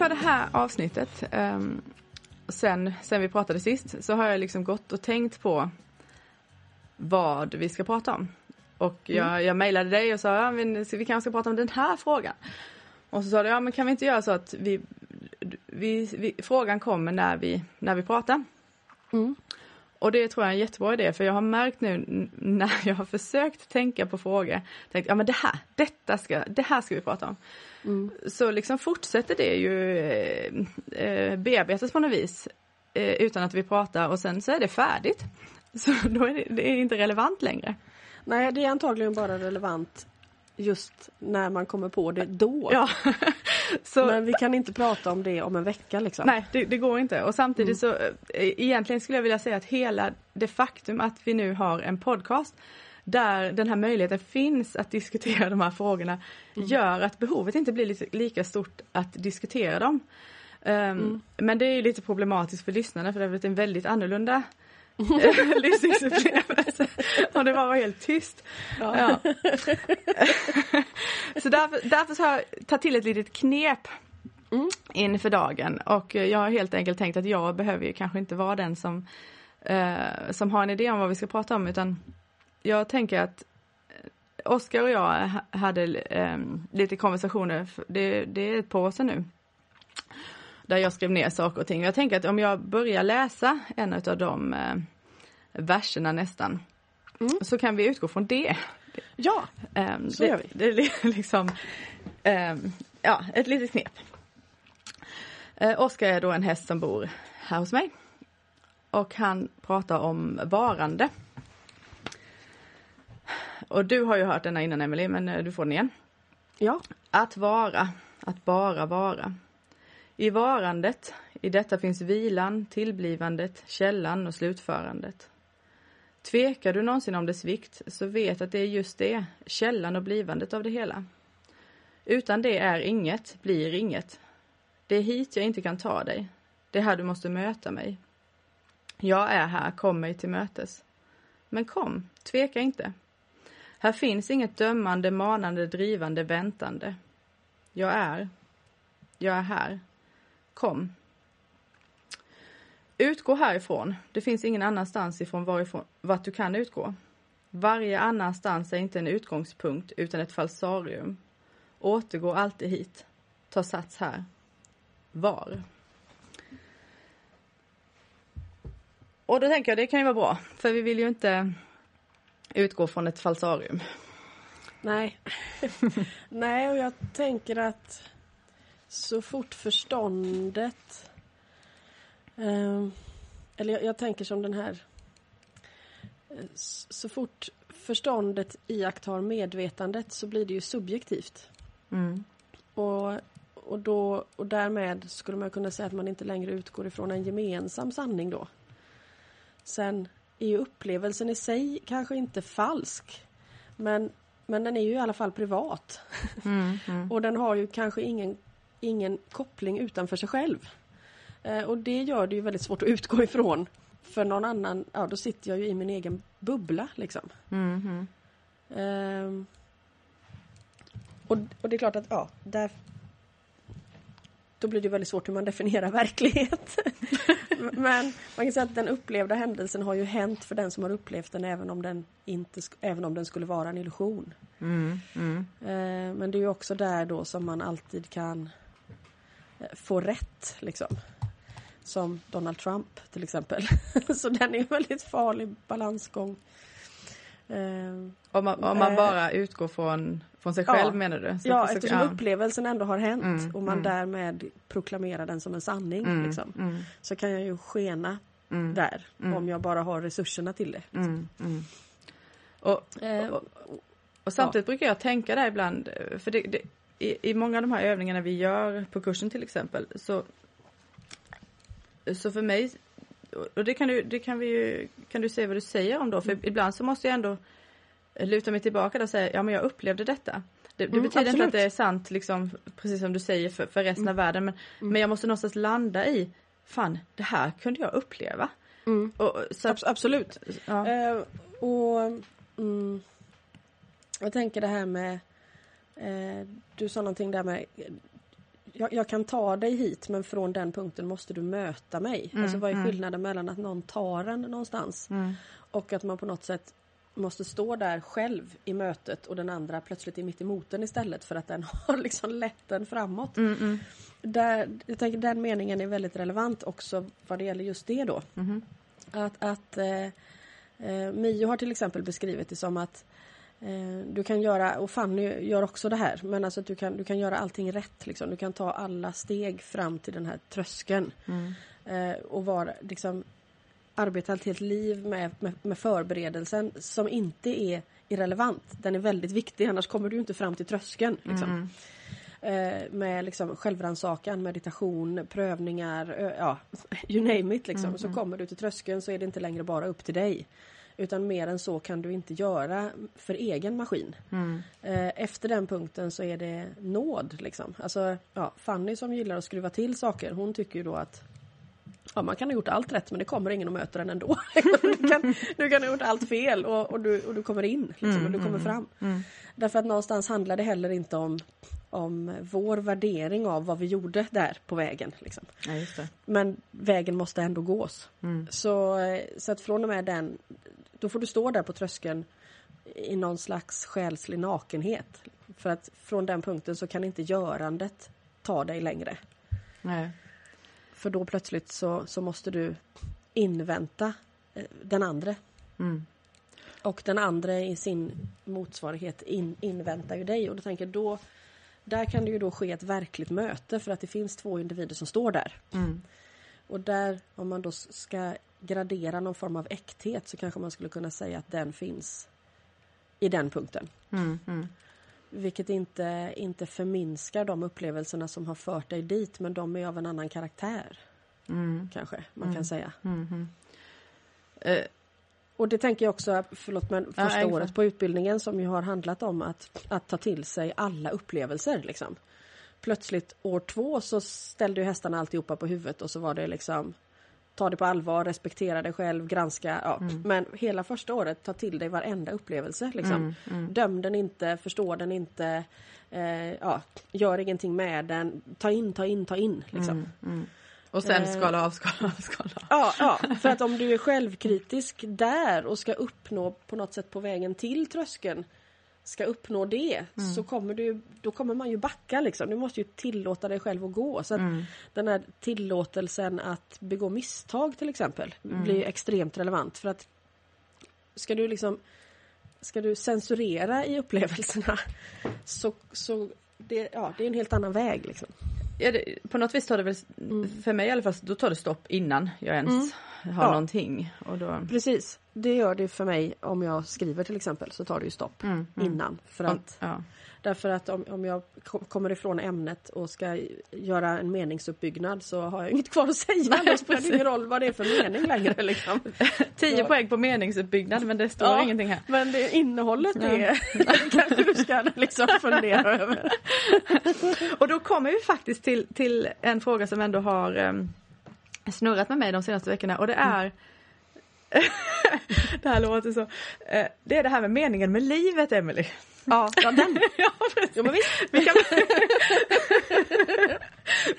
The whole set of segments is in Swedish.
inför det här avsnittet, um, sen, sen vi pratade sist, så har jag liksom gått och tänkt på vad vi ska prata om. Och jag, mm. jag mejlade dig och sa, ja, vi, vi kanske ska prata om den här frågan. Och så sa du, ja men kan vi inte göra så att vi, vi, vi frågan kommer när vi, när vi pratar. Mm. Och det tror jag är en jättebra idé för jag har märkt nu när jag har försökt tänka på frågor, tänkt ja men det här, detta ska, det här ska vi prata om. Mm. Så liksom fortsätter det ju eh, eh, bearbetas på något vis eh, utan att vi pratar och sen så är det färdigt. Så då är det, det är inte relevant längre. Nej, det är antagligen bara relevant just när man kommer på det då. Ja. så, Men vi kan inte prata om det om en vecka liksom. Nej, det, det går inte. Och samtidigt mm. så eh, egentligen skulle jag vilja säga att hela det faktum att vi nu har en podcast där den här möjligheten finns att diskutera de här frågorna mm. gör att behovet inte blir lika stort att diskutera dem. Um, mm. Men det är lite problematiskt för lyssnarna för det har blivit en väldigt annorlunda lyssningsupplevelse. Och det var helt tyst. Ja. Ja. så därför, därför så har jag tagit till ett litet knep mm. inför dagen och jag har helt enkelt tänkt att jag behöver ju kanske inte vara den som, eh, som har en idé om vad vi ska prata om utan jag tänker att Oskar och jag hade eh, lite konversationer, det, det är ett par år sedan nu, där jag skrev ner saker och ting. Jag tänker att om jag börjar läsa en av de eh, verserna nästan, mm. så kan vi utgå från det. Ja, um, så det, gör vi. Det är liksom, um, ja, ett litet knep. Uh, Oskar är då en häst som bor här hos mig. Och han pratar om varande. Och du har ju hört denna innan Emelie, men eh, du får den igen. Ja. Att vara, att bara vara. I varandet, i detta finns vilan, tillblivandet, källan och slutförandet. Tvekar du någonsin om dess vikt, så vet att det är just det, källan och blivandet av det hela. Utan det är inget, blir inget. Det är hit jag inte kan ta dig. Det är här du måste möta mig. Jag är här, kom mig till mötes. Men kom, tveka inte. Här finns inget dömande, manande, drivande, väntande. Jag är. Jag är här. Kom. Utgå härifrån. Det finns ingen annanstans ifrån varifrån, vart du kan utgå. Varje annanstans är inte en utgångspunkt utan ett falsarium. Återgå alltid hit. Ta sats här. Var. Och då tänker jag det kan ju vara bra, för vi vill ju inte utgå från ett falsarium. Nej. Nej, och jag tänker att så fort förståndet... Eh, eller jag, jag, tänker som den här... Eh, så fort förståndet iakttar medvetandet så blir det ju subjektivt. Mm. Och, och, då, och därmed skulle man kunna säga att man inte längre utgår ifrån en gemensam sanning då. Sen är ju upplevelsen i sig kanske inte falsk. Men, men den är ju i alla fall privat. Mm, mm. och den har ju kanske ingen ingen koppling utanför sig själv. Eh, och det gör det ju väldigt svårt att utgå ifrån. För någon annan, ja då sitter jag ju i min egen bubbla liksom. Mm eh, och, och det är klart att ja, där då blir det väldigt svårt hur man definierar verklighet. Men man kan säga att den upplevda händelsen har ju hänt för den som har upplevt den även om den, inte, även om den skulle vara en illusion. Mm, mm. Eh, men det är ju också där då som man alltid kan få rätt liksom. Som Donald Trump till exempel. Så den är en väldigt farlig balansgång. Uh, om, man, om man uh, bara utgår från, från sig själv ja, menar du? Så, ja, så, eftersom ja. upplevelsen ändå har hänt mm, och man mm. därmed proklamerar den som en sanning. Mm, liksom, mm. så kan jag ju skena mm. där mm. om jag bara har resurserna till det. Liksom. Och, uh, och, och, samtidigt brukar jag tänka där ibland, för det, det i, i många av de här övningarna vi gör på kursen till exempel så så för mig och det kan du, det kan vi ju, kan du säga vad du säger om då för mm. ibland så måste jag ändå luta mig tillbaka och säga ja men jag upplevde detta. Det, det mm, betyder absolut. inte att det är sant liksom precis som du säger för, för resten mm. av världen men, mm. men jag måste någonstans landa i fan det här kunde jag uppleva. Mm. Och, så att, absolut. Ja. Uh, och mm, jag tänker det här med Eh, du sa någonting där med jag, jag kan ta dig hit men från den punkten måste du möta mig. Mm, alltså vad är mm. skillnaden mellan att någon tar en någonstans Mm. och att man på något sätt måste stå där själv i mötet och den andra plötsligt är mitt emot den istället för att den har liksom lett den framåt. Mm, mm. Där, jag tänker den meningen är väldigt relevant också vad det gäller just det då. Mhm. Att, att eh, eh, Mio har till exempel beskrivit det som att du kan göra, och Fanny gör också det här, men alltså du kan, du kan göra allting rätt. Liksom. Du kan ta alla steg fram till den här tröskeln. Mm. Eh, och vara, liksom, arbeta ett helt liv med, med, med förberedelsen som inte är irrelevant. Den är väldigt viktig, annars kommer du inte fram till tröskeln. Liksom. Mm. Eh, med liksom självrannsakan, meditation, prövningar, ja, you name it. Liksom. Så kommer du till tröskeln så är det inte längre bara upp till dig. Utan mer än så kan du inte göra för egen maskin. Mm. Eh, efter den punkten så är det nåd. Liksom. Alltså, ja, Fanny som gillar att skruva till saker, hon tycker ju då att Ja, man kan ha gjort allt rätt men det kommer ingen att möta den ändå. du, kan, du kan ha gjort allt fel och, och, du, och du kommer in liksom, och du kommer fram. Mm. Därför att någonstans handlar det heller inte om, om vår värdering av vad vi gjorde där på vägen. Liksom. Ja. Men vägen måste ändå gås. Mm. Så, eh, så att från och med den, då får du stå där på tröskeln i någon slags själslig nakenhet. För att från den punkten så kan inte görandet ta dig längre. Nej. För då plötsligt så, så måste du invänta eh, den andra. Mm. Och den andra i sin motsvarighet in, inväntar ju dig. Och då tänker då, där kan det ju då ske ett verkligt möte för att det finns två individer som står där. Mm. Och där, om man då ska gradera någon form av äkthet så kanske man skulle kunna säga att den finns i den punkten. Mm. Mm. Vilket inte, inte förminskar de upplevelserna som har fört dig dit men de är av en annan karaktär. Mm. Kanske man kan säga. Mm. Mm. Eh, Och det tänker jag också, förlåt men första ungefär. året på utbildningen som ju har handlat om att, att ta till sig alla upplevelser. Liksom. Plötsligt år två så ställde ju hästarna alltihopa på huvudet och så var det liksom ta det på allvar, respektera dig själv, granska. Ja. Mm. Men hela första året, ta till dig varenda upplevelse. Liksom. Mm, mm. Döm den inte, förstå den inte, eh, ja, gör ingenting med den. Ta in, ta in, ta in. Liksom. Mm. Mm. Och sen Eh. skala av, skala av, skala av. Ja, ja, för att om du är självkritisk där och ska uppnå på något sätt på vägen till tröskeln ska uppnå det så kommer du, då kommer man ju backa liksom. Du måste ju tillåta dig själv att gå. Så att Mm. den här tillåtelsen att begå misstag till exempel blir ju extremt relevant för att ska du liksom ska du censurera i upplevelserna så, så det, ja, det är en helt annan väg liksom. Ja, det, på något vis tar det väl, för mig i alla fall, då tar det stopp innan jag ens har Ja. någonting. Och då, Precis, det gör det för mig om jag skriver till exempel så tar det ju stopp Mm, mm. innan. För att, ja. därför att om, om jag ko- kommer ifrån ämnet och ska göra en meningsuppbyggnad så har jag inget kvar att säga. Spelar det ingen roll vad det är för mening längre. Liksom. 10 Ja. poäng på meningsuppbyggnad men det står Ja. ingenting här. Men det innehållet Ja. är kanske du ska liksom fundera över. Och då kommer vi faktiskt till, till en fråga som ändå har um, snurrat med mig de senaste veckorna och det är Det här låter så. eh, det är det här med meningen med livet Emily. Ja, ja den. ja. Jo, men visst. Vi, kan...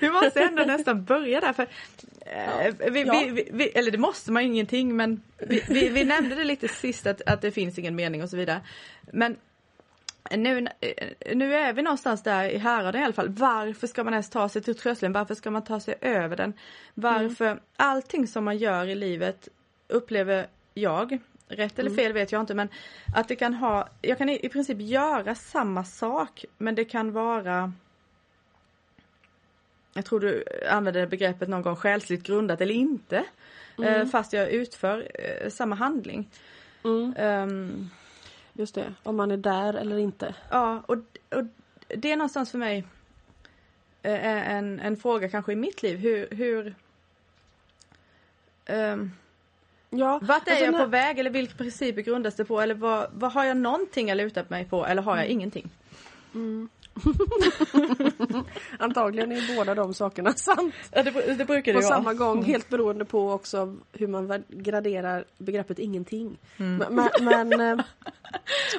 vi måste ändå nästan börja där för eh, vi, Ja. vi, vi, eller det måste man ingenting men vi, nämnde det lite sist att, att det finns ingen mening och så vidare. Men nu, nu är vi någonstans där i häraden i alla fall. Varför ska man ens ta sig till tröskeln? Varför ska man ta sig över den? Varför allting som man gör i livet upplever jag, rätt eller fel vet jag inte, men att det kan ha, jag kan i, princip göra samma sak men det kan vara jag tror du använde begreppet någon gång själsligt grundat eller inte. Eh, fast jag utför eh, samma handling. Mm, Ehm, just det, om man är där eller inte. Ja, och, och det är någonstans för mig eh, en, en fråga kanske i mitt liv. Hur, hur ehm, Ja, vart är alltså jag på väg eller vilka principer grundas det på? Eller vad, vad har jag någonting att luta mig på eller har jag ingenting? Antagligen är båda de sakerna sant. Ja, det, det brukar det På samma gång, helt beroende på också hur man graderar begreppet ingenting. Mm. Men, men, men, eh,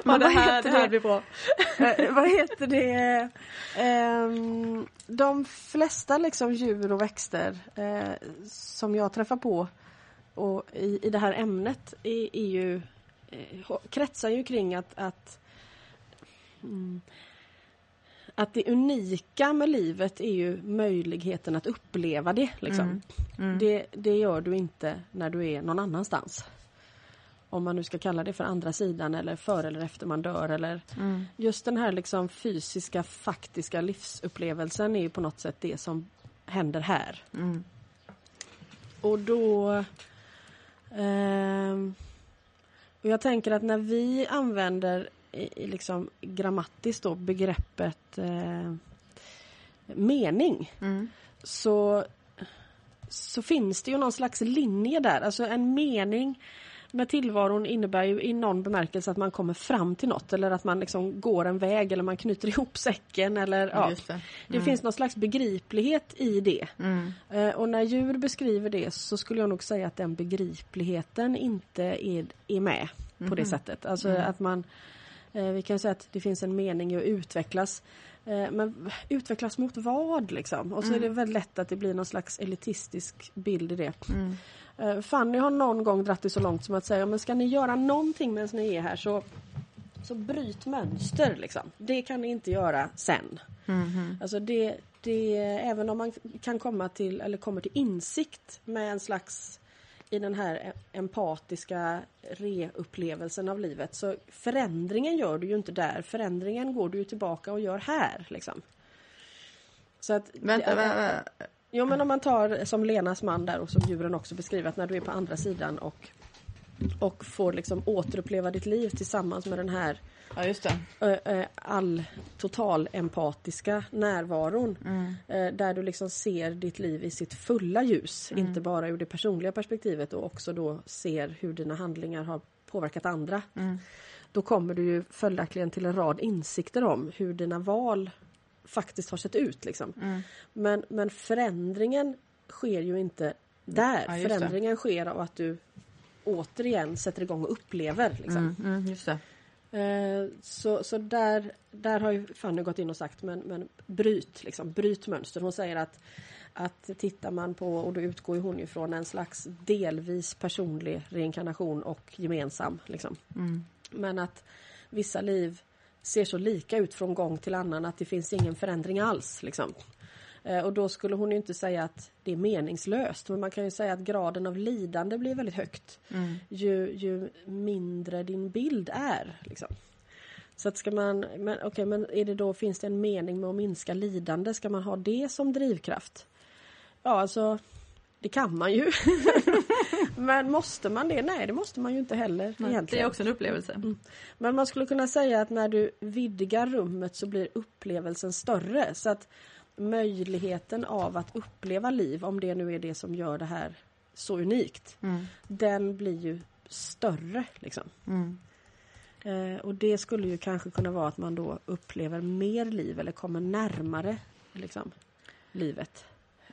Men det vad här, heter det här blir bra. Eh, vad heter det? Ehm, de flesta liksom djur och växter eh, som jag träffar på och i, i det här ämnet är, är ju, eh, kretsar ju kring att, att mm, att det unika med livet är ju möjligheten att uppleva det. Liksom. Mm. Mm. Det, det gör du inte när du är någon annanstans. Om man nu ska kalla det för andra sidan eller före eller efter man dör eller Mm. just den här liksom fysiska faktiska livsupplevelsen är ju på något sätt det som händer här. Mm. Och då... ehm, och jag tänker att när vi använder i, liksom grammatiskt då begreppet eh, mening Mm. så, så finns det ju någon slags linje där. Alltså en mening med tillvaron innebär ju i någon bemärkelse att man kommer fram till något eller att man liksom går en väg eller man knyter ihop säcken eller ja. Det. Det finns någon slags begriplighet i det. Mm. Eh, och när djur beskriver det så skulle jag nog säga att den begripligheten inte är, är med på det sättet. Alltså att man eh, Vi kan säga att det finns en mening i att utvecklas. Eh, men utvecklas mot vad liksom? Och så är det väldigt lätt att det blir någon slags elitistisk bild i det. Mm. Eh, Fanny har någon gång dratt det så långt som att säga men ska ni göra någonting medan ni är här så så bryt mönster liksom. Det kan ni inte göra sen. Mhm. Alltså det, det, även om man kan komma till, eller kommer till insikt med en slags i den här empatiska reupplevelsen av livet så förändringen gör du ju inte där. Förändringen går du ju tillbaka och gör här. Liksom. Så att, Vänta, vänta, vänta. Jo men om man tar som Lenas man där och som djuren också beskriver att när du är på andra sidan och och får liksom återuppleva ditt liv tillsammans med den här Ja, just det. all total empatiska närvaron. Mm. Eh, där du liksom ser ditt liv i sitt fulla ljus. Mm. Inte bara ur det personliga perspektivet och också då ser hur dina handlingar har påverkat andra. Mm. Då kommer du ju följaktligen till en rad insikter om hur dina val faktiskt har sett ut. Liksom. Mm. Men, men förändringen sker ju inte där. Ja, det. förändringen sker av att du återigen sätter igång och upplever. Liksom. Mm. Mm. Eh, Så, så där, där har ju Fanny gått in och sagt men, men bryt, liksom, bryt mönster. Hon säger att, att tittar man på, och då utgår hon ju från en slags delvis personlig reinkarnation och gemensam. Liksom. Mm. Men att vissa liv ser så lika ut från gång till annan att det finns ingen förändring alls. Liksom. Eh, Och då skulle hon ju inte säga att det är meningslöst men man kan ju säga att graden av lidande blir väldigt högt Mm. ju, ju mindre din bild är. Liksom. Så att ska man, men okej men är det då, finns det en mening med att minska lidande? Ska man ha det som drivkraft? Ja alltså, det kan man ju. men måste man det? Nej det måste man ju inte heller Det egentligen. är också en upplevelse. Men man skulle kunna säga att när du vidgar rummet så blir upplevelsen större. Så att möjligheten av att uppleva liv, om det nu är det som gör det här så unikt, Mm. den blir ju större. Liksom. Mm. Eh, och det skulle ju kanske kunna vara att man då upplever mer liv eller kommer närmare liksom, livet.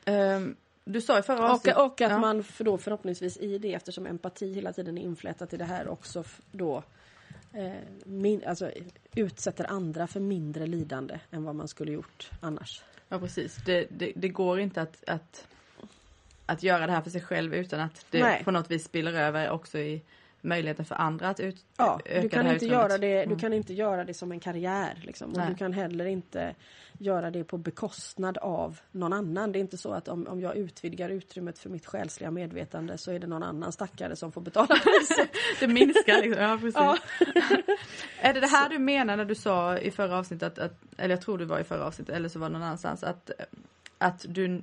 Ehm, du sa i förra Och, och att ja. man för då förhoppningsvis i det, eftersom empati hela tiden är inflätat i det här, också då eh, min, alltså, utsätter andra för mindre lidande än vad man skulle gjort annars. Ja precis. Det, det, det går inte att, att, att göra det här för sig själv utan att det Nej. på något vis spiller över också i möjligheten för andra att ut, Ja, öka du kan, det här inte utrymmet. göra det, du Mm. kan inte göra det som en karriär. Liksom. Och du kan heller inte göra det på bekostnad av någon annan. Det är inte så att om, om jag utvidgar utrymmet för mitt själsliga medvetande så är det någon annan stackare som får betala priset. Det minskar liksom. Ja, precis. Ja. Är det det här du menar när du sa i förra avsnittet, att, att, eller jag tror det var i förra avsnittet, eller så var det någon annanstans, att, att, du,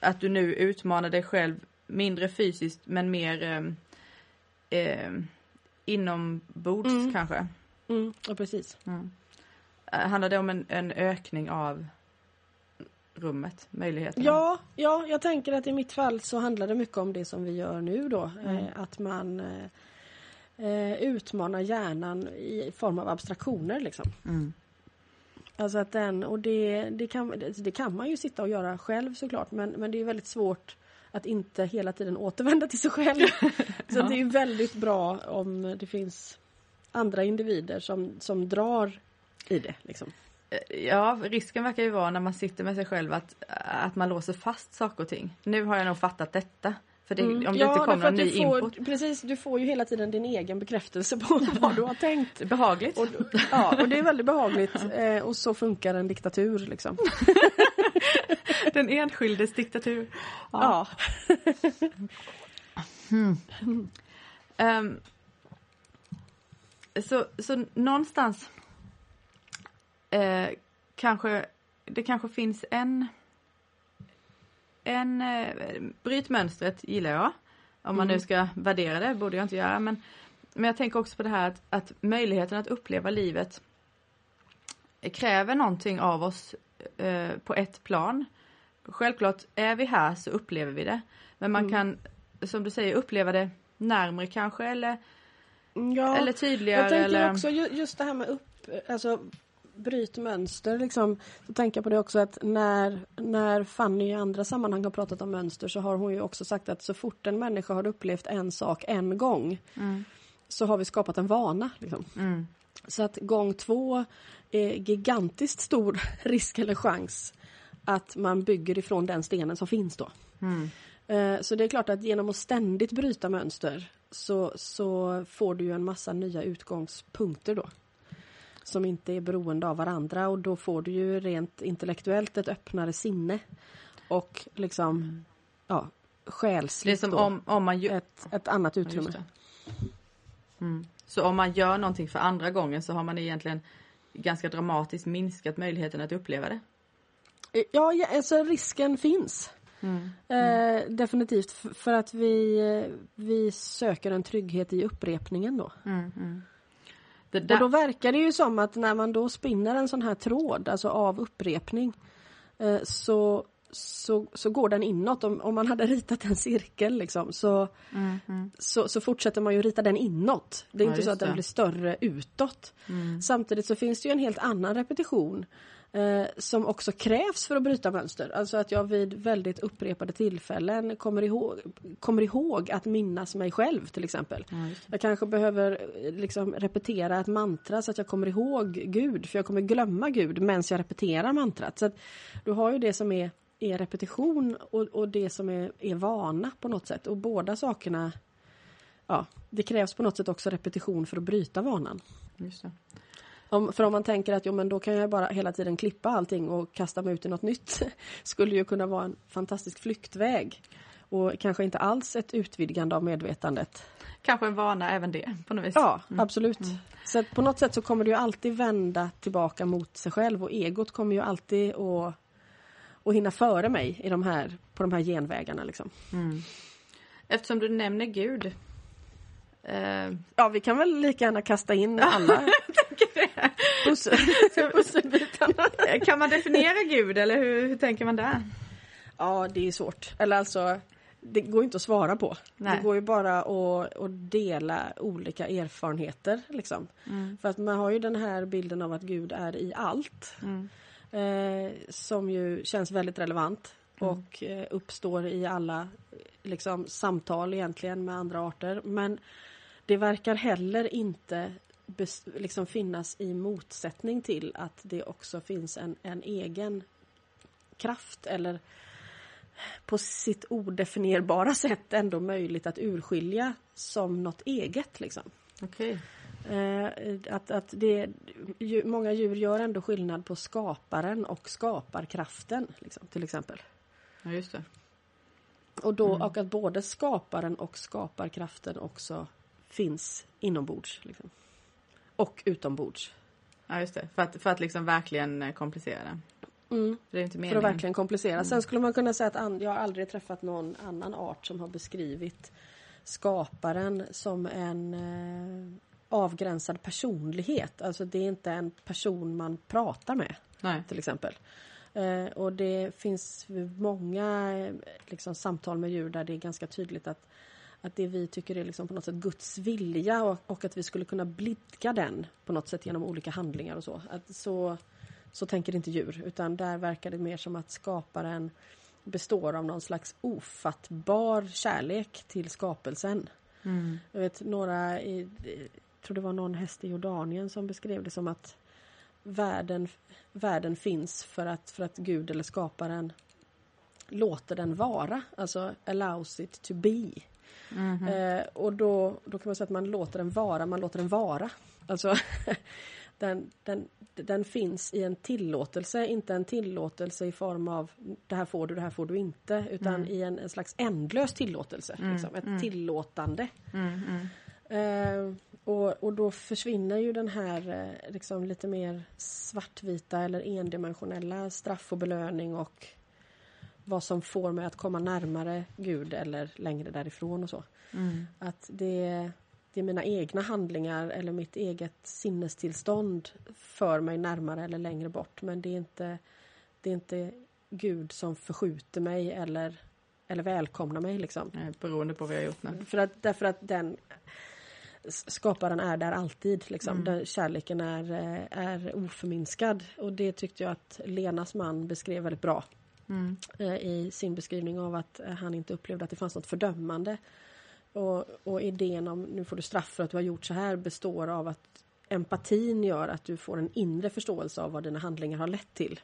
att du nu utmanar dig själv mindre fysiskt men mer eh, eh, inombords Mm. kanske? Mm, ja, precis. Mm. Eh, Handlar det om en, en ökning av rummet, möjligheterna? Ja, ja, jag tänker att i mitt fall så handlar det mycket om det som vi gör nu då. Mm. Eh, att man eh, eh, utmanar hjärnan i form av abstraktioner liksom. Mm. Alltså att den, och det, det, kan, det, det kan man ju sitta och göra själv såklart men, men det är väldigt svårt att inte hela tiden återvända till sig själv. Så det är väldigt bra om det finns andra individer som, som drar i det. Liksom. Ja, risken verkar ju vara när man sitter med sig själv att, att man låser fast saker och ting. Nu har jag nog fattat detta. För det, Mm. om det ja, inte kommer någon ny får, input. Precis, du får ju hela tiden din egen bekräftelse på vad du har tänkt. Behagligt. Och, ja, och det är väldigt behagligt eh, och så funkar en diktatur liksom. Den enskildes diktatur. Ja. Ehm, så, så någonstans eh, kanske det kanske finns en en eh, bryt mönstret gillar jag. Om man Mm. nu ska värdera det, borde jag inte göra. Men, men jag tänker också på det här att, att möjligheten att uppleva livet kräver någonting av oss eh, på ett plan. Självklart, är vi här så upplever vi det. Men man Mm. kan, som du säger, uppleva det närmre kanske eller, ja. eller tydligare. Jag tänker eller... också ju- just det här med upp, alltså bryt mönster liksom. Så tänker jag på det också att när, när Fanny i andra sammanhang har pratat om mönster så har hon ju också sagt att så fort en människa har upplevt en sak en gång Mm, så har vi skapat en vana. Liksom. mm, Så att gång två är gigantiskt stor risk eller chans att man bygger ifrån den stenen som finns då. mm, Eh, Så det är klart att genom att ständigt bryta mönster så, så får du ju en massa nya utgångspunkter då. Som inte är beroende av varandra och då får du ju rent intellektuellt ett öppnare sinne. Och liksom, ja, Det är själsligt som då, om, om man gör... ett, ett annat Ja, utrymme. det. Mm. Så om man gör någonting för andra gången så har man egentligen ganska dramatiskt minskat möjligheten att uppleva det. Ja, ja alltså risken finns. Mm. Eh, definitivt, f- för att vi, eh, vi söker en trygghet i upprepningen då. Mm, mm. Det Och där, då verkar det ju som att när man då spinner en sån här tråd, alltså av upprepning, eh, så, så, så går den inåt. Om, om man hade ritat en cirkel liksom, så, mm, mm, så, så fortsätter man ju rita den inåt. Det är Ja, inte så att den det. blir större utåt. mm. Samtidigt så finns det ju en helt annan repetition eh, som också krävs för att bryta mönster. Alltså att jag vid väldigt upprepade tillfällen kommer ihåg, kommer ihåg att minnas mig själv till exempel. Ja. Jag kanske behöver eh, liksom repetera ett mantra så att jag kommer ihåg Gud, för jag kommer glömma Gud medan jag repeterar mantrat. Så att du har ju det som är, är repetition och, och det som är, är vana på något sätt. Och båda sakerna, ja, det krävs på något sätt också repetition för att bryta vanan. Just det. Om, för om man tänker att jo, men då kan jag bara hela tiden klippa allting och kasta mig ut i något nytt. Skulle ju kunna vara en fantastisk flyktväg. Och kanske inte alls ett utvidgande av medvetandet. Kanske en vana även det på något vis. Ja, absolut. Så att på något sätt så kommer du ju alltid vända tillbaka mot sig själv och egot kommer ju alltid att, att hinna före mig i de här, på de här genvägarna. Liksom. Mm. Eftersom du nämner Gud. Eh, Ja, vi kan väl lika gärna kasta in alla pussel, pusselbitarna. kan man definiera Gud eller hur, hur tänker man där? Ja, det är svårt. Eller alltså, det går inte att svara på. Nej. Det går ju bara att, att dela olika erfarenheter. Liksom. Mm. För att man har ju den här bilden av att Gud är i allt. Mm. Eh, som ju känns väldigt relevant. Mm. Och eh, uppstår i alla liksom, samtal egentligen med andra arter. Men det verkar heller inte liksom finnas i motsättning till att det också finns en, en egen kraft eller på sitt odefinierbara sätt ändå möjligt att urskilja som något eget. Liksom. Okej. Eh, att, att det, många djur gör ändå skillnad på skaparen och skaparkraften liksom, till exempel. Ja, just det. Och, då, Mm. och att både skaparen och skaparkraften också finns inombords. Liksom. Och utombords. Ja, just det. För att, för att liksom verkligen eh, komplicera. Mm. Det är inte För att verkligen komplicera. Sen skulle man kunna säga att an, jag har aldrig träffat någon annan art som har beskrivit skaparen som en eh, avgränsad personlighet. Alltså det är inte en person man pratar med Nej. till exempel. Eh, och det finns många eh, liksom, samtal med djur där det är ganska tydligt att, att det vi tycker är liksom på något sätt Guds vilja och, och att vi skulle kunna blidka den på något sätt genom olika handlingar och så. Att så, så tänker inte djur utan där verkar det mer som att skaparen består av någon slags ofattbar kärlek till skapelsen. Mm. Jag vet några i, i- tror det var någon häst i Jordanien som beskrev det som att världen, världen finns för att, för att Gud eller skaparen låter den vara, alltså allows it to be. Mhm. Eh, och då, då kan man säga att man låter den vara, man låter den vara. Alltså den, den, den finns i en tillåtelse, inte en tillåtelse i form av det här får du, det här får du inte, utan Mm. i en, en slags ändlös tillåtelse. Liksom, ett tillåtande. Eh, och, och då försvinner ju den här eh, liksom lite mer svartvita eller endimensionella straff och belöning och vad som får mig att komma närmare Gud eller längre därifrån och så. Mm. Att det, det är mina egna handlingar eller mitt eget sinnestillstånd för mig närmare eller längre bort. Men det är inte, det är inte Gud som förskjuter mig eller, eller välkomnar mig. Liksom. Beroende på vad jag har gjort nu. För att, därför att den skaparen är där alltid. Liksom. Mm. Den, kärleken är, eh, är oförminskad. Och det tyckte jag att Lenas man beskrev väldigt bra Mm. eh, i sin beskrivning av att eh, han inte upplevde att det fanns något fördömande. Och, och idén om nu får du straff för att du har gjort så här består av att empatin gör att du får en inre förståelse av vad dina handlingar har lett till.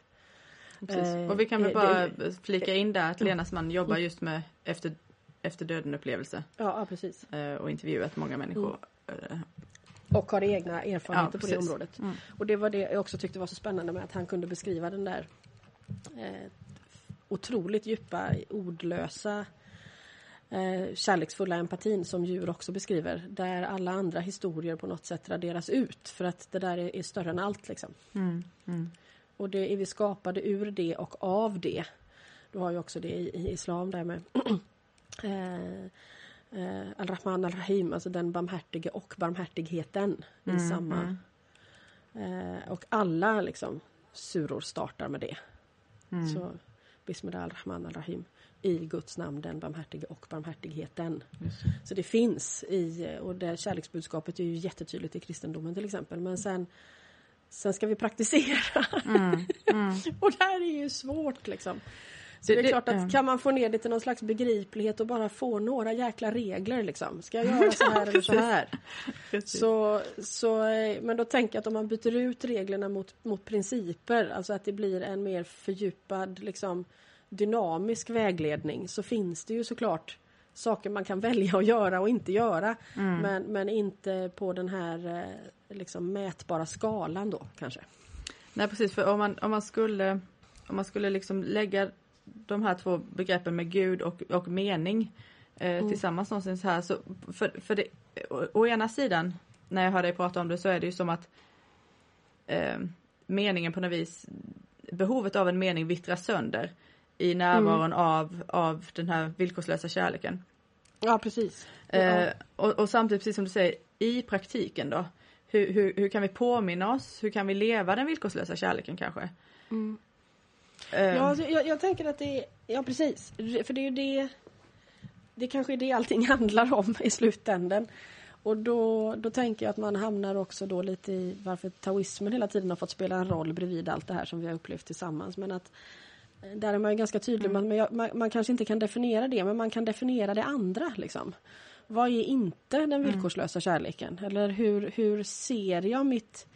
Precis. Och vi kan väl bara flika in där att Lenas man jobbar just med efter, efter döden upplevelse Ja, precis. eh, och intervjuat många människor. Eh, Och har egna erfarenheter Ja, på det området. Mm. Och det var det jag också tyckte var så spännande med att han kunde beskriva den där eh, otroligt djupa, ordlösa eh, kärleksfulla empatin som djur också beskriver. Där alla andra historier på något sätt raderas ut för att det där är, är större än allt. Liksom. Mm. Mm. Och det är vi skapade ur det och av det. Du har ju också det i, i islam där med eh, eh, Al-Rahman Al-Rahim, alltså den barmhärtige och barmhärtigheten i Mm, samma. Eh, och alla liksom suror startar med det. Mm. Så Bismillah Al-Rahman Al-Rahim. I Guds namn, den barmhärtige och barmhärtigheten. Det. Så det finns i, och det kärleksbudskapet är ju jättetydligt i kristendomen till exempel. Men sen, sen ska vi praktisera. Mm. Mm. Och det här är ju svårt liksom. Så Det- är det- klart att ja. kan man få ner det till någon slags begriplighet och bara få några jäkla regler liksom. Ska jag göra så här eller så här? Så, så, men då tänker jag att om man byter ut reglerna mot, mot principer, alltså att det blir en mer fördjupad liksom, dynamisk vägledning så finns det ju såklart saker man kan välja att göra och inte göra. Mm. Men, men inte på den här eh, liksom, mätbara skalan då kanske. Nej precis, för om man, om man skulle, om man skulle liksom lägga de här två begreppen med Gud och, och mening eh, Mm. tillsammans någonstans här så för, för det, å, å ena sidan när jag hör dig prata om det så är det ju som att eh, meningen på något vis, behovet av en mening vittrar sönder i närvaron Mm. av, av den här villkorslösa kärleken. Ja precis. Eh, och, och samtidigt, precis som du säger, i praktiken då. Hur, hur, hur kan vi påminna oss? Hur kan vi leva den villkorslösa kärleken kanske? Mm. Eh, Ja, alltså, jag, jag tänker att det är, ja precis, för det är ju det, det kanske är det allting handlar om i slutändan. Och då, då tänker jag att man hamnar också då lite i varför taoismen hela tiden har fått spela en roll bredvid allt det här som vi har upplevt tillsammans. Men att eh, där är man ju ganska tydlig, man, men jag- man, man kanske inte kan definiera det, men man kan definiera det andra. Liksom. Vad är inte den villkorslösa kärleken? Eller hur, hur ser jag mitt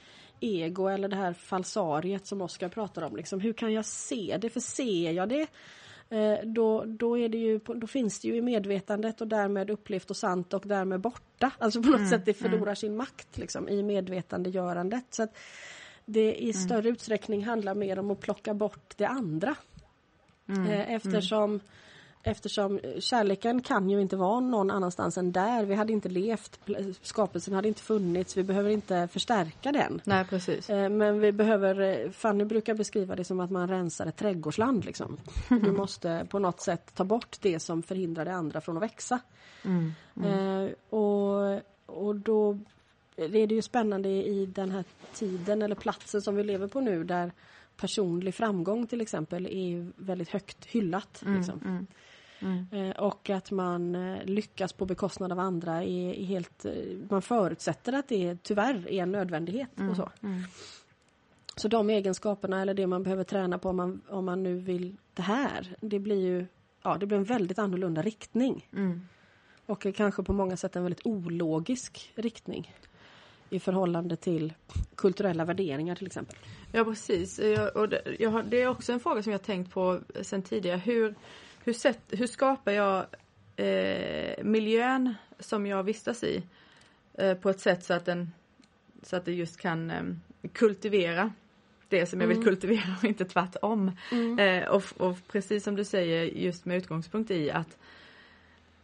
ego eller det här falsariet som Oskar pratar om. Liksom, hur kan jag se det? För ser jag det eh, då, då, är det ju, då finns det ju i medvetandet och därmed upplevt och sant och därmed borta. Alltså på något sätt det förlorar sin makt liksom, i medvetandegörandet. Så att det i större utsträckning handlar mer om att plocka bort det andra. Eh, eftersom, eftersom kärleken kan ju inte vara någon annanstans än där. Vi hade inte levt, skapelsen hade inte funnits, vi behöver inte förstärka den. Nej precis. Eh, Men vi behöver, eh, Fanny brukar beskriva det som att man rensar ett trädgårdsland. Liksom. Du måste på något sätt ta bort det som förhindrar det andra från att växa. Mm. Eh, och, och då är det ju spännande i den här tiden eller platsen som vi lever på nu där personlig framgång till exempel är väldigt högt hyllat. Liksom. Mm. Mm. Eh, och att man eh, lyckas på bekostnad av andra är, är helt... eh, Man förutsätter att det tyvärr är en nödvändighet och så. Mm. Så de egenskaperna eller det man behöver träna på om man, om man nu vill det här, det blir ju ja, det blir en väldigt annorlunda riktning. Mm. Och kanske på många sätt en väldigt ologisk riktning. i förhållande till kulturella värderingar till exempel. Ja precis. Jag, och det, jag har, det är också en fråga som jag tänkt på sen tidigare. Hur, hur, sätt, hur skapar jag eh, miljön som jag vistas i eh, på ett sätt så att, den, så att det just kan eh, kultivera det som jag vill Mm. kultivera och inte tvärtom. Mm. Eh, och, och precis som du säger just med utgångspunkt i att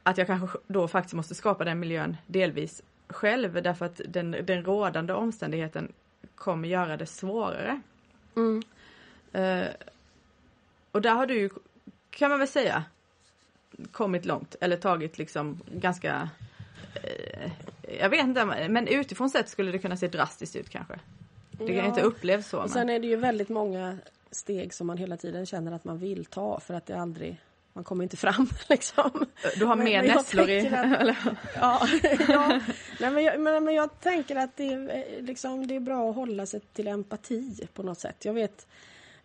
att jag kanske då faktiskt måste skapa den miljön delvis själv därför att den, den rådande omständigheten kommer göra det svårare. Mm. Eh, och där har du ju, kan man väl säga, kommit långt eller tagit liksom ganska eh, jag vet inte, men utifrån sett skulle det kunna se drastiskt ut kanske. Det kan Ja. inte upplevs så. Och Men, sen är det ju väldigt många steg som man hela tiden känner att man vill ta för att det aldrig man kommer inte fram liksom. du har men- mer men nässlor i... att-? Ja, ja. Nej, men, jag, men, men jag tänker att det är, eh, liksom, det är bra att hålla sig till empati på något sätt. Jag vet,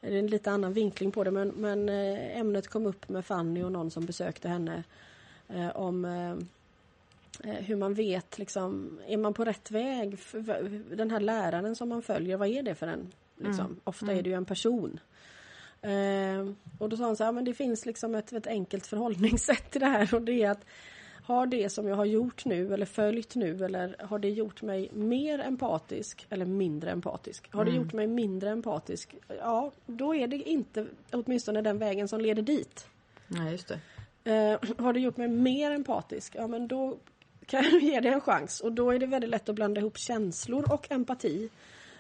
det är en lite annan vinkling på det men, men eh, ämnet kom upp med Fanny och någon som besökte henne eh, om eh, hur man vet, liksom, är man på rätt väg? Den här läraren som man följer, vad är det för en? Liksom? Mm. Ofta Mm. är det ju en person. Eh, och då sa han så här, men det finns liksom ett, ett enkelt förhållningssätt till det här och det är att har det som jag har gjort nu eller följt nu eller har det gjort mig mer empatisk eller mindre empatisk? Har det Mm. gjort mig mindre empatisk? Ja, då är det inte åtminstone den vägen som leder dit. Nej, just det. Eh, har det gjort mig mer empatisk? Ja, men då kan jag ge det en chans. Och då är det väldigt lätt att blanda ihop känslor och empati.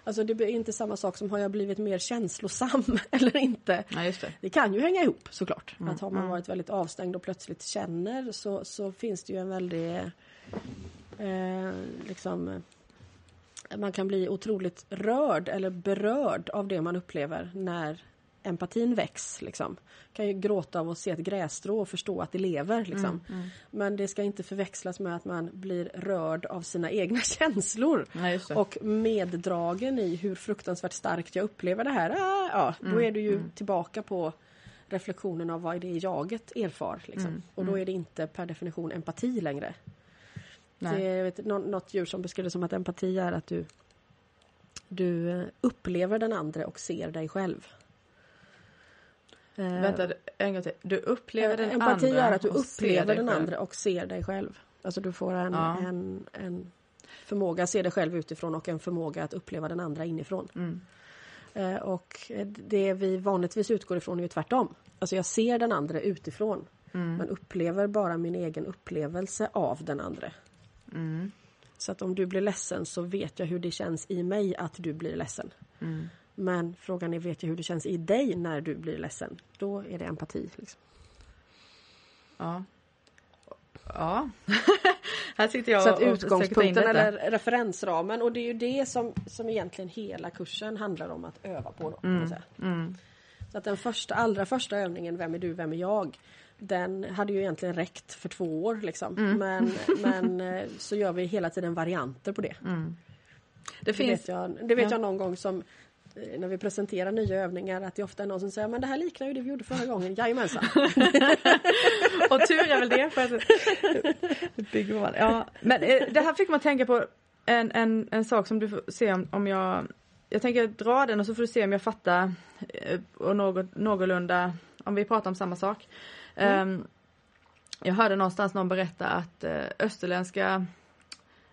Alltså det blir inte samma sak som har jag blivit mer känslosam eller inte. Just det. Det kan ju hänga ihop såklart. Mm, Att har man mm. varit väldigt avstängd och plötsligt känner så, så finns det ju en väldig eh, liksom man kan bli otroligt rörd eller berörd av det man upplever när empatin väcks. Liksom. Kan ju gråta av att se ett grässtrå och förstå att det lever. Liksom. Mm, mm. Men det ska inte förväxlas med att man blir rörd av sina egna känslor. Nej. Och meddragen i hur fruktansvärt starkt jag upplever det här. Ah, ja, då Mm, är du ju mm. tillbaka på reflektionen av vad är det jaget erfar. Liksom. Mm, Och då mm. är det inte per definition empati längre. Nej. Det är vet, nå- något djur som beskriver som att empati är att du, du eh, upplever den andra och ser dig själv. Eh, Vänta, en gång till. Du upplever den empati andra är att du upplever den själv. andra och ser dig själv. Alltså du får en, Ja. en, en förmåga att se dig själv utifrån och en förmåga att uppleva den andra inifrån. Mm. Eh, och eh, det vi vanligtvis utgår ifrån är ju tvärtom. Alltså jag ser den andra utifrån Mm. men upplever bara min egen upplevelse av den andra. Mm. Så att om du blir ledsen så vet jag hur det känns i mig att du blir ledsen. Mm. Men frågan är, vet jag hur det känns i dig när du blir ledsen? Då är det empati. Liksom. Ja. Ja. här sitter jag Så att och ta in utgångspunkten eller referensramen och det är ju det som, som egentligen hela kursen handlar om att öva på. Då, Mm. Mm. Så att den första, allra första övningen, Vem är du, vem är jag? Den hade ju egentligen räckt för två år liksom. Mm. Men, men eh, så gör vi hela tiden varianter på det. Mm. Det Det finns... vet jag, det vet ja. jag någon gång som när vi presenterar nya övningar att det ofta är någon som säger men det här liknar ju det vi gjorde förra gången. Jajamensan. Och tur är väl det för att. Ja, men eh, det här fick man tänka på en, en, en sak som du får se om, om jag jag tänker dra den och så får du se om jag fattar eh, och något, någorlunda om vi pratar om samma sak. Mm. Ehm, jag hörde någonstans någon berätta att eh, österländska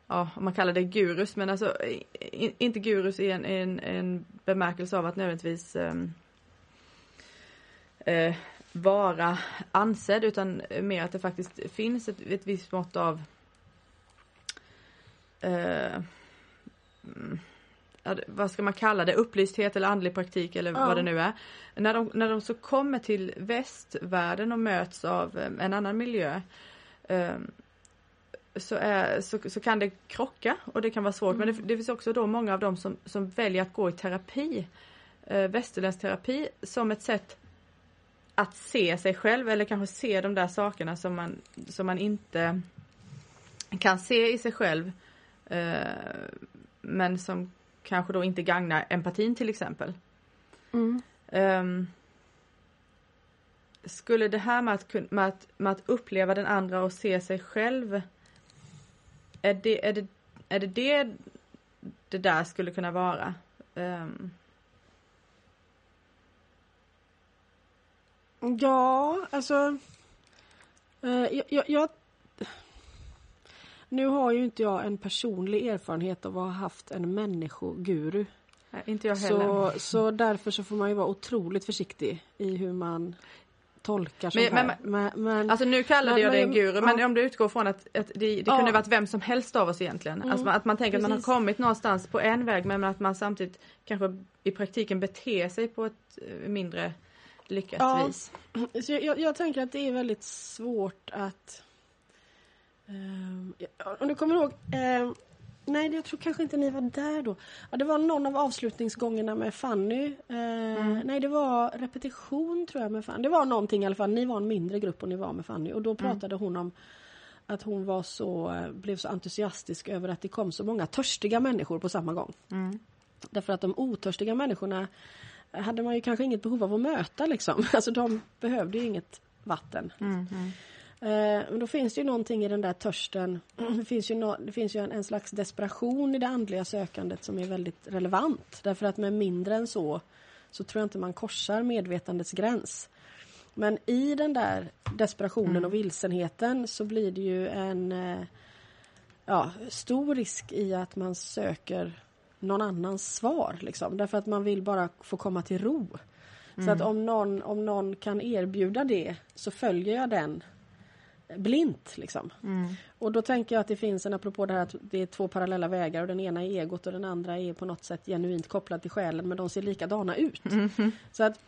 ja, man kallar det gurus, men alltså i, inte gurus i en, en, en bemärkelse av att nödvändigtvis ehm, eh, vara ansedd utan mer att det faktiskt finns ett, ett visst mått av det- vad ska man kalla det, upplysthet eller andlig praktik eller Ja. vad det nu är. När de, när de så kommer till västvärlden och möts av eh, en annan miljö eh, så, är, så, så kan det krocka och det kan vara svårt. Men det, det finns också då många av dem som, som väljer att gå i terapi, eh, västerländsk terapi, som ett sätt att se sig själv eller kanske se de där sakerna som man, som man inte kan se i sig själv. Eh, men som kanske då inte gagnar empatin till exempel. Mm. Ehm, skulle det här med att, med, att, med att uppleva den andra och se sig själv är det, är det, är det det det där skulle kunna vara. Um, Ja, alltså... Jag, jag, jag, nu har ju inte jag en personlig erfarenhet av att ha haft en människoguru. nej, inte jag heller. Så, så därför så får man ju vara otroligt försiktig i hur man tolkar sånt Men- här. Men, men, Alltså nu kallade jag det en guru men om du utgår från att, att det, det Ja. kunde varit vem som helst av oss egentligen. Mm, Alltså att man tänker att man har precis. kommit någonstans på en väg men att man samtidigt kanske i praktiken beter sig på ett eh, mindre lyckat Ja. vis. Så jag, jag, tänker att det är väldigt svårt att... ja, om du kommer ihåg... ehm, nej, jag tror kanske inte ni var där då. Ja, det var någon av avslutningsgångerna med Fanny. Eh, Nej, det var repetition tror jag med Fanny. Det var någonting i alla fall. Ni var en mindre grupp och ni var med Fanny. Och då pratade hon om att hon var så, eh, blev så entusiastisk över att det kom så många törstiga människor på samma gång. Mm. Därför att de otörstiga människorna hade man ju kanske inget behov av att möta liksom. Alltså de behövde ju inget vatten. Mm, mm. Eh, men då finns det ju någonting i den där törsten. Det finns ju, nå- det finns ju en, en slags desperation i det andliga sökandet som är väldigt relevant. Därför att med mindre än så så tror jag inte man korsar medvetandets gräns. Men i den där desperationen och vilsenheten så blir det ju en eh, ja, stor risk i att man söker någon annans svar. Liksom. Därför att man vill bara få komma till ro. Så att om någon, om någon kan erbjuda det så följer jag den blint. Liksom. Mm. Och då tänker jag att det finns en, apropå det här att det är två parallella vägar och den ena är egot och den andra är på något sätt genuint kopplad till själen men de ser likadana ut. Så att,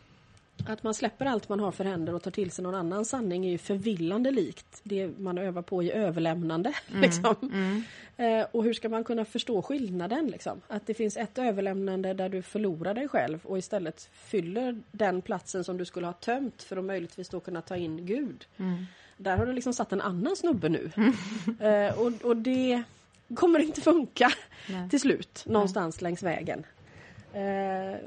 att man släpper allt man har för händer och tar till sig någon annan sanning är ju förvillande likt det man övar på i överlämnande. Liksom. Eh, och hur ska man kunna förstå skillnaden? Liksom? Att det finns ett överlämnande där du förlorar dig själv och istället fyller den platsen som du skulle ha tömt för att möjligtvis då kunna ta in Gud. Där har du liksom satt en annan snubbe nu. Eh, och, och det kommer inte funka Nej. till slut någonstans längs vägen. Eh,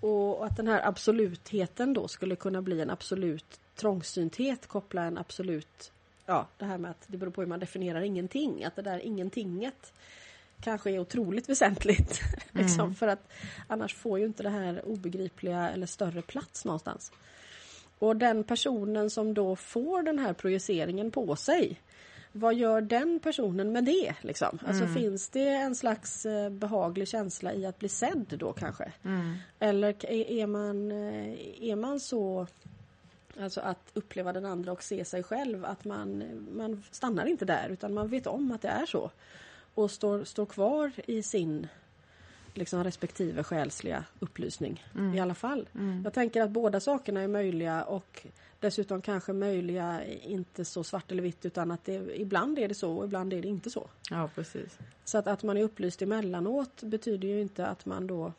och att den här absolutheten då skulle kunna bli en absolut trångsynthet, koppla en absolut, ja det här med att det beror på hur man definierar ingenting, att det där ingentinget kanske är otroligt väsentligt. liksom, för att annars får ju inte det här obegripliga eller större plats någonstans. Och den personen som då får den här projiceringen på sig vad gör den personen med det? Liksom? Alltså finns det en slags eh, behaglig känsla i att bli sedd då kanske? Mm. Eller är man, eh, är man så Alltså att uppleva den andra och se sig själv att man, man stannar inte där utan man vet om att det är så. Och står, står kvar i sin liksom respektive själsliga upplysning i alla fall. Jag tänker att båda sakerna är möjliga och dessutom kanske möjliga inte så svart eller vitt utan att det, ibland är det så och ibland är det inte så. Ja precis. Så att, att man är upplyst emellanåt betyder ju inte att man då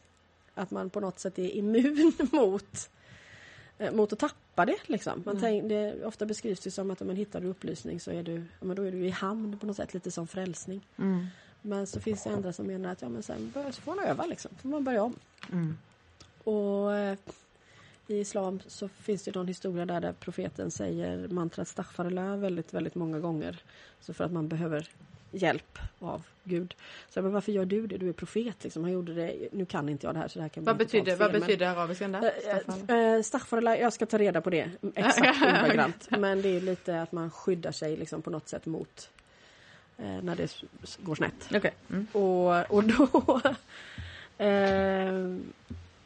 att man på något sätt är immun mot eh, mot att tappa det liksom. Man tänk, det, ofta beskrivs det som att om man hittar upplysning så är du, ja, men då är du i hamn på något sätt, lite som frälsning. Mm. Men så finns det andra som menar att ja, men sen bör, så får man öva liksom, får man börja om. Mm. Och eh, i islam så finns det någon historia där, där profeten säger mantrat staghfarullah väldigt, väldigt många gånger. Så för att man behöver hjälp av Gud. Så men varför gör du det? Du är profet liksom. Han gjorde det, nu kan inte jag det här så det här kan Vad betyder, vad men- betyder arabiskan där? Staghfarullah, jag ska ta reda på det exakt ordagrant. Men det är lite att man skyddar sig liksom på något sätt mot när det går snett. Okej. Mm. Och, och då... eh,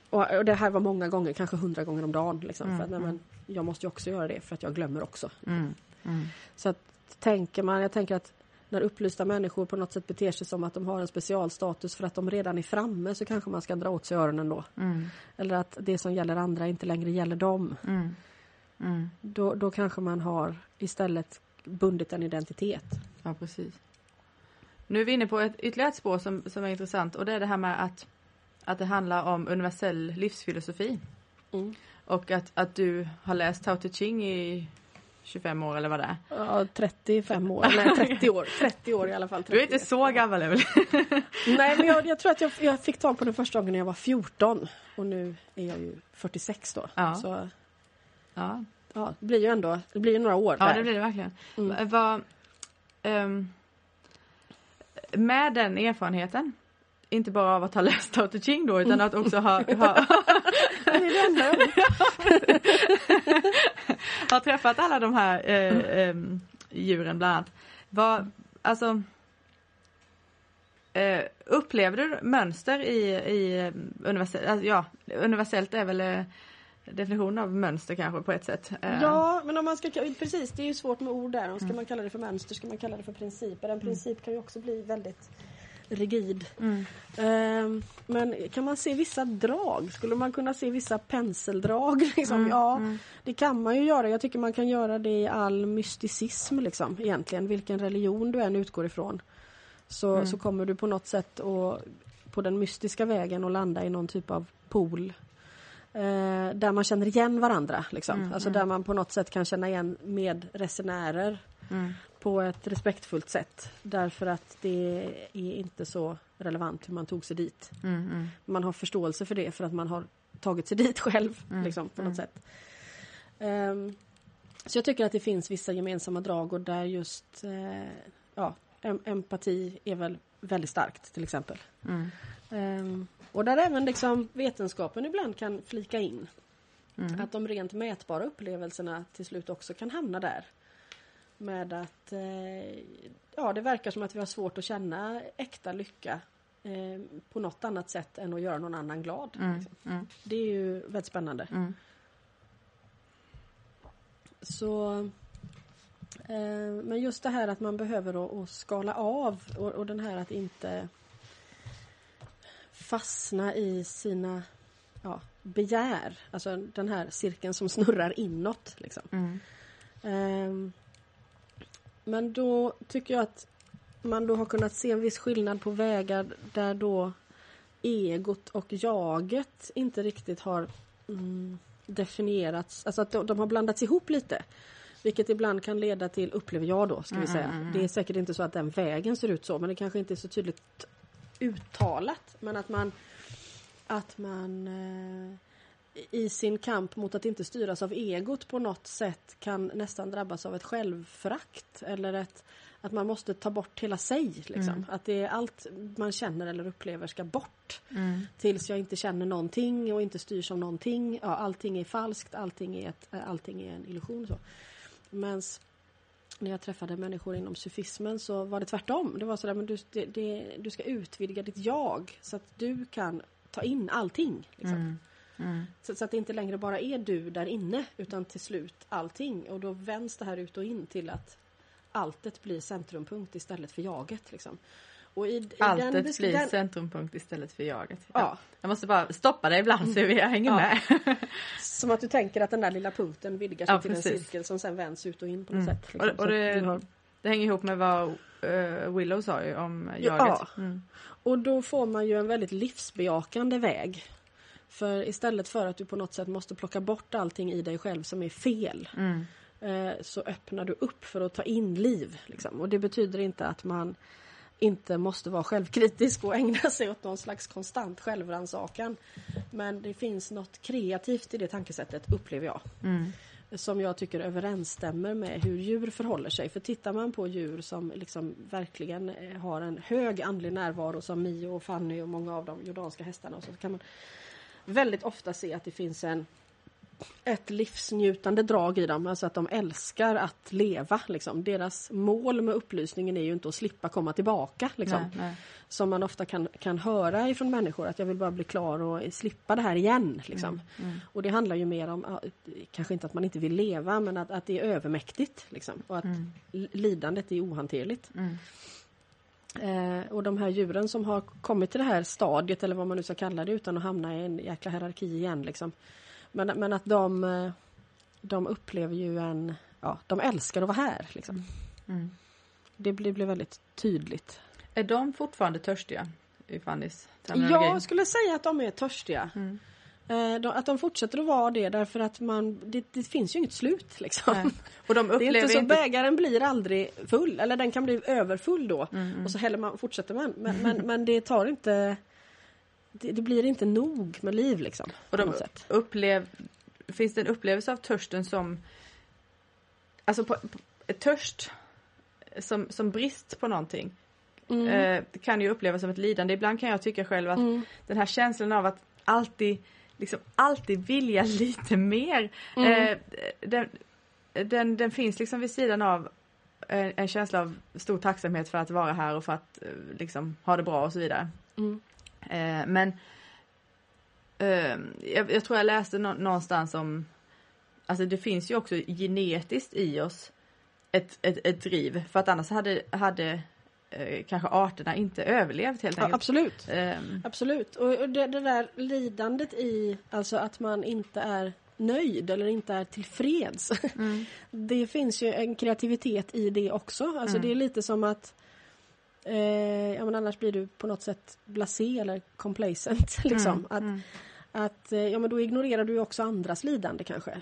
och, det här var många gånger, kanske hundra gånger om dagen. Liksom, Mm, för att, nej, men, jag måste ju också göra det för att jag glömmer också. Mm. Mm. Så att tänker man, jag tänker att när upplysta människor på något sätt beter sig som att de har en specialstatus för att de redan är framme så kanske man ska dra åt sig öronen då. Mm. Eller att det som gäller andra inte längre gäller dem. Mm. Mm. Då, då kanske man har istället bundit en identitet. Ja, precis. Nu är vi inne på ett ytterligare ett spår som, som är intressant och det är det här med att, att det handlar om universell livsfilosofi. Mm. Och att, att du har läst Tao Te Ching i 25 år eller vad det är. Ja, 35 år, nej 30 år. 30 år i alla fall. 30. Du är inte så gammal Emelie. Nej, men jag, jag tror att jag, jag fick tag på den första gången när jag var 14 och nu är jag ju 46 då. Ja. Så Ja, ja, det blir ju ändå, det blir ju några år ja där. det blir det verkligen. Mm. Va- Vad, ehm, med den erfarenheten, inte bara av att ha läst Tao Te Ching då utan att också ha, ha, har träffat alla de här eh, eh, djuren bland annat. Vad, alltså, eh, upplever du mönster i, i universellt, alltså, ja, universellt är väl definitionen av mönster kanske på ett sätt. Eh, Ja, men om man ska, precis det är ju svårt med ord där. Ska man kalla det för mönster, ska man kalla det för principer? En princip kan ju också bli väldigt rigid. Mm. Ehm, men kan man se vissa drag? Skulle man kunna se vissa penseldrag? Liksom? Mm, Ja, mm. det kan man ju göra. Jag tycker man kan göra det i all mysticism liksom, egentligen. Vilken religion du än utgår ifrån. Så, Mm. så kommer du på något sätt att, på den mystiska vägen och landa i någon typ av pool. Eh, där man känner igen varandra. Liksom. Mm, alltså mm. där man på något sätt kan känna igen med resenärer Mm. på ett respektfullt sätt. Därför att det är inte så relevant hur man tog sig dit. Mm, mm. Man har förståelse för det för att man har tagit sig dit själv. Mm, Liksom, på något sätt. Ehm, så jag tycker att det finns vissa gemensamma drag och där just eh, ja, em- empati är väl väldigt starkt till exempel. Mm. Och där även liksom vetenskapen ibland kan flika in. Mm. Att de rent mätbara upplevelserna till slut också kan hamna där. Med att eh, ja, det verkar som att vi har svårt att känna äkta lycka eh, på något annat sätt än att göra någon annan glad. Mm. Liksom. Mm. Det är ju väldigt spännande. Mm. Så eh, Men just det här att man behöver att, att skala av och, och den här att inte fastna i sina ja, begär. Alltså den här cirkeln som snurrar inåt. Liksom. Mm. Ehm, men då tycker jag att man då har kunnat se en viss skillnad på vägar där då egot och jaget inte riktigt har mm, definierats. Alltså att de, de har blandats ihop lite. Vilket ibland kan leda till, upplever jag då, ska vi Mm, säga. mm, mm. Det är säkert inte så att den vägen ser ut så, men det kanske inte är så tydligt uttalat. Men att man, att man eh, i sin kamp mot att inte styras av egot på något sätt kan nästan drabbas av ett självförakt. Eller ett, att man måste ta bort hela sig. Liksom. Mm. Att det är allt man känner eller upplever ska bort. Mm. Tills jag inte känner någonting och inte styrs av någonting. Ja, allting är falskt, allting är, ett, allting är en illusion. Så. Men när jag träffade människor inom sufismen så var det tvärtom. Det var sådär, men du, det, det, du ska utvidga ditt jag så att du kan ta in allting. Liksom. Mm. Mm. Så, så att det inte längre bara är du där inne utan till slut allting. Och då vänds det här ut och in till att alltet blir centrumpunkt istället för jaget. Liksom. Och i, i Alltet blir den- centrumpunkt istället för jaget. Ja. Jag måste bara stoppa dig ibland så vi hänger Ja. med. Som att du tänker att den där lilla punkten vidgar sig Ja, till en precis. cirkel som sen vänds ut och in på något Mm. sätt. liksom. Och- och det- har- Det hänger ihop med vad eh, Willow sa ju om Ja. jaget. Mm. Och då får man ju en väldigt livsbejakande väg. För istället för att du på något sätt måste plocka bort allting i dig själv som är fel. Mm. eh, Så öppnar du upp för att ta in liv. Liksom. Och det betyder inte att man inte måste vara självkritisk och ägna sig åt någon slags konstant självrannsakan. Men det finns något kreativt i det tankesättet, upplever jag. Mm. Som jag tycker överensstämmer med hur djur förhåller sig. För tittar man på djur som liksom verkligen eh, har en hög andlig närvaro som Mio och Fanny och många av de jordanska hästarna. Så kan man väldigt ofta se att det finns en ett livsnjutande drag i dem, alltså att de älskar att leva. Liksom. Deras mål med upplysningen är ju inte att slippa komma tillbaka. Liksom. Nej, nej. Som man ofta kan, kan höra ifrån människor, att jag vill bara bli klar och slippa det här igen. Liksom. Mm. Och det handlar ju mer om, kanske inte att man inte vill leva, men att, att det är övermäktigt. Liksom. Och att Mm. lidandet är ohanterligt. Mm. Eh, och de här djuren som har kommit till det här stadiet, eller vad man nu ska kalla det, utan att hamna i en jäkla hierarki igen. Liksom. Men, men att de, eh, de upplever ju en... Ja, de älskar att vara här. Liksom. Mm. Det blir, blir väldigt tydligt. Är de fortfarande törstiga i Fannys? Jag skulle säga att de är törstiga. Mm. Eh, de, att de fortsätter att vara det därför att man, det, det finns ju inget slut. Liksom. Nej. Och de Det är upplever inte så inte... bägaren blir aldrig full, eller den kan bli överfull då. Mm, mm. Och så häller man, fortsätter man. Men, men, men det tar inte... Det, det blir inte nog med liv liksom. Och de upplev... Finns det en upplevelse av törsten som... Alltså på, på, törst som, som brist på någonting Mm. eh, kan ju upplevas som ett lidande. Ibland kan jag tycka själv att Mm. den här känslan av att alltid liksom alltid vilja lite mer. Mm. Eh, den, den, den finns liksom vid sidan av en, en känsla av stor tacksamhet för att vara här och för att eh, liksom ha det bra och så vidare. Mm. Eh, men eh, jag, jag tror jag läste nå- någonstans om Alltså det finns ju också genetiskt i oss ett, ett, ett driv för att annars hade, hade eh, kanske arterna inte överlevt helt Ja, enkelt. absolut. Ehm, Absolut. Och, och det, det där lidandet i alltså att man inte är nöjd eller inte är tillfreds. mm, Det finns ju en kreativitet i det också. Alltså Mm. det är lite som att eh, ja, men annars blir du på något sätt blasé eller complacent. Liksom. mm, Att, mm, att eh, ja, men då ignorerar du också andras lidande kanske.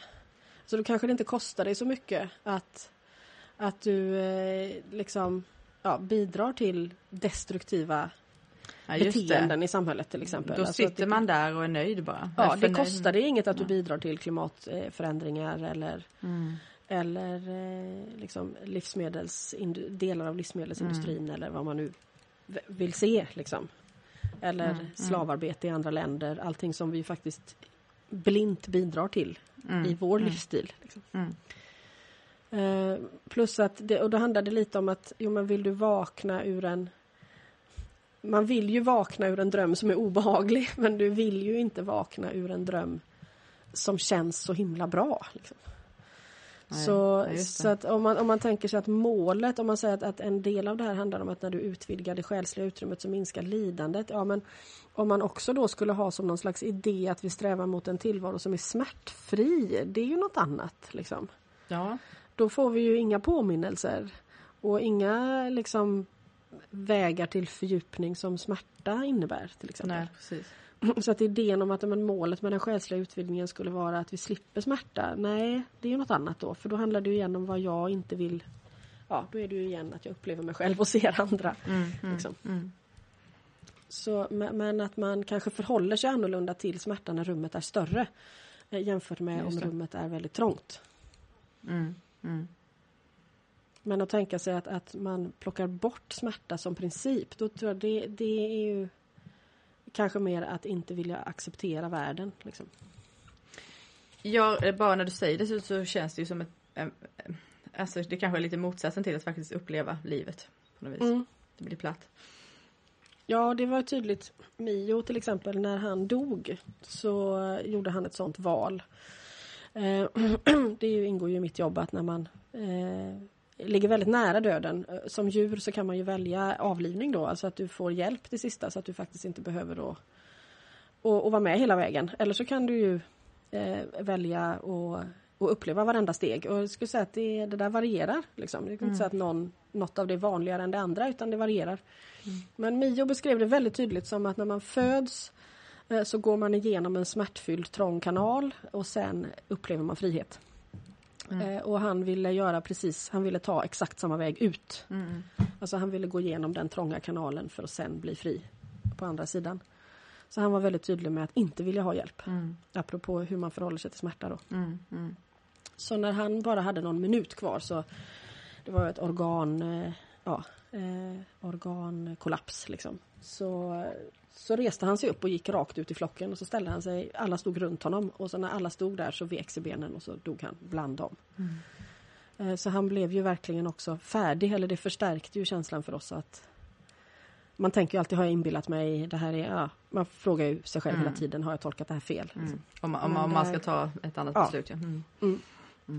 Så då kanske det inte kostar dig så mycket att, att du eh, liksom ja, bidrar till destruktiva ja, just det. beteenden i samhället till exempel. Då Alltså sitter det, man där och är nöjd bara. Ja, det kostar dig inget att du bidrar till klimatförändringar eller, Mm, eller eh, liksom livsmedels, delar av livsmedelsindustrin Mm. eller vad man nu vill se. Liksom. Eller Mm, mm. slavarbete i andra länder. Allting som vi faktiskt blint bidrar till mm, i vår mm, livsstil. Liksom. Mm. Eh, plus att, det, och då handlar det lite om att, jo men vill du vakna ur en man vill ju vakna ur en dröm som är obehaglig men du vill ju inte vakna ur en dröm som känns så himla bra. Liksom. Nej, så så att om, man, om man tänker sig att målet, om man säger att, att en del av det här handlar om att när du utvidgar det själsliga utrymmet så minskar lidandet. Ja men om man också då skulle ha som någon slags idé att vi strävar mot en tillvaro som är smärtfri, det är ju något annat. Liksom Ja, då får vi ju inga påminnelser och inga liksom vägar till fördjupning som smärta innebär till exempel. nej precis. Så att idén om att men, målet med den själsliga utvidgningen skulle vara att vi slipper smärta. Nej, det är ju något annat då. För då handlar det ju igen om vad jag inte vill. Ja, då är det ju igen att jag upplever mig själv och ser andra. Mm, mm, Liksom. mm. Så, men att man kanske förhåller sig annorlunda till smärta när rummet är större. eh, Jämfört med om rummet är väldigt trångt. Mm, mm. Men att tänka sig att, att man plockar bort smärta som princip, då tror jag det, det är ju kanske mer att inte vilja acceptera världen. Liksom. Ja, bara när du säger det så, så känns det ju som ett... eh, Alltså det kanske är lite motsatsen till att faktiskt uppleva livet. På något vis. Mm. Det blir platt. Ja, det var tydligt. Mio till exempel, när han dog så gjorde han ett sånt val. Eh, det ingår ju i mitt jobb att när man eh, ligger väldigt nära döden. eh, Som djur så kan man ju välja avlivning då, alltså att du får hjälp till sista så att du faktiskt inte behöver då och, och vara med hela vägen. Eller så kan du ju eh, välja och, och uppleva varenda steg. Och jag skulle säga att det, det där varierar. Liksom. Jag kan inte säga att någon, något av det är vanligare än det andra utan det varierar. Men Mio beskrev det väldigt tydligt som att när man föds eh, så går man igenom en smärtfylld trång kanal och sen upplever man frihet. Eh, och han ville göra precis, han ville ta exakt samma väg ut. Mm. Alltså han ville gå igenom den trånga kanalen för att sen bli fri på andra sidan. Så han var väldigt tydlig med att inte vilja ha hjälp. Mm. Apropå hur man förhåller sig till smärta då. Mm. Mm. Så när han bara hade någon minut kvar så det var ett organ, eh, ja, eh, organkollaps liksom. Så, så reste han sig upp och gick rakt ut i flocken och så ställde han sig, alla stod runt honom och så när alla stod där så vek sig benen och så dog han bland dem. Mm. Eh, Så han blev ju verkligen också färdig, eller det förstärkte ju känslan för oss att man tänker ju alltid, har jag inbillat mig, det här är, ja, man frågar ju sig själv Mm. hela tiden, har jag tolkat det här fel? Mm. Liksom. Om, man- om, om man ska ta ett annat Ja. beslut. Ja. Mm.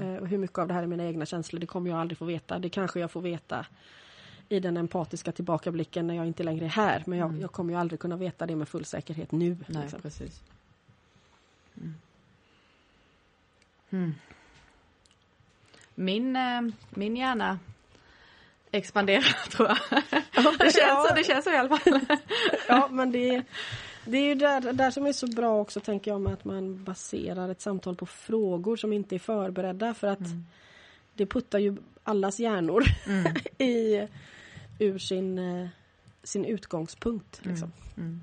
Eh, Och hur mycket av det här är mina egna känslor, det kommer jag aldrig få veta. Det kanske jag får veta i den empatiska tillbakablicken när jag inte längre är här. Men jag, Mm. jag kommer ju aldrig kunna veta det med full säkerhet nu. Nej, liksom. precis. Mm. Mm. Min, eh, min hjärna expanderar tror jag. Det känns, så, det känns så i alla fall. Ja, men det, det är ju där, där som är så bra också tänker jag med att man baserar ett samtal på frågor som inte är förberedda för att det puttar ju allas hjärnor Mm. i, ur sin, eh, sin utgångspunkt. Liksom. Mm.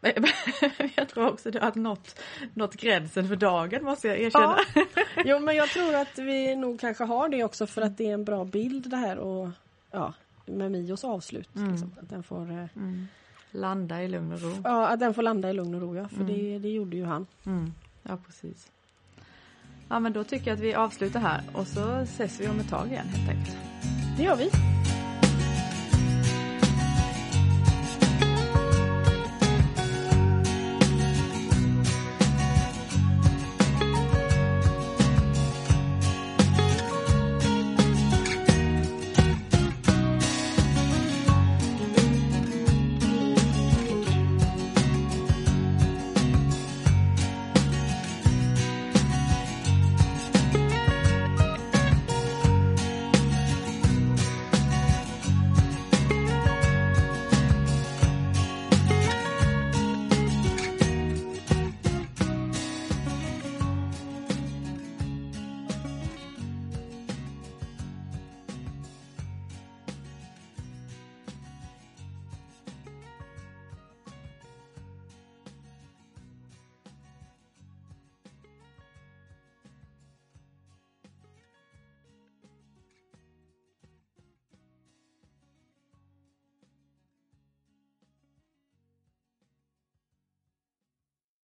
Jag tror också det har nått, nått gränsen för dagen måste jag erkänna. Ja. Jo men jag tror att vi nog kanske har det också för att det är en bra bild det här och ja, med Mios avslut. Mm. Liksom, att den får eh, Mm. Landa i lugn och ro. Ja, att den får landa i lugn och ro ja, för Mm. det, det gjorde ju han. Mm. Ja, precis. Ja, men då tycker jag att vi avslutar här och så ses vi om ett tag igen helt enkelt. Det gör vi.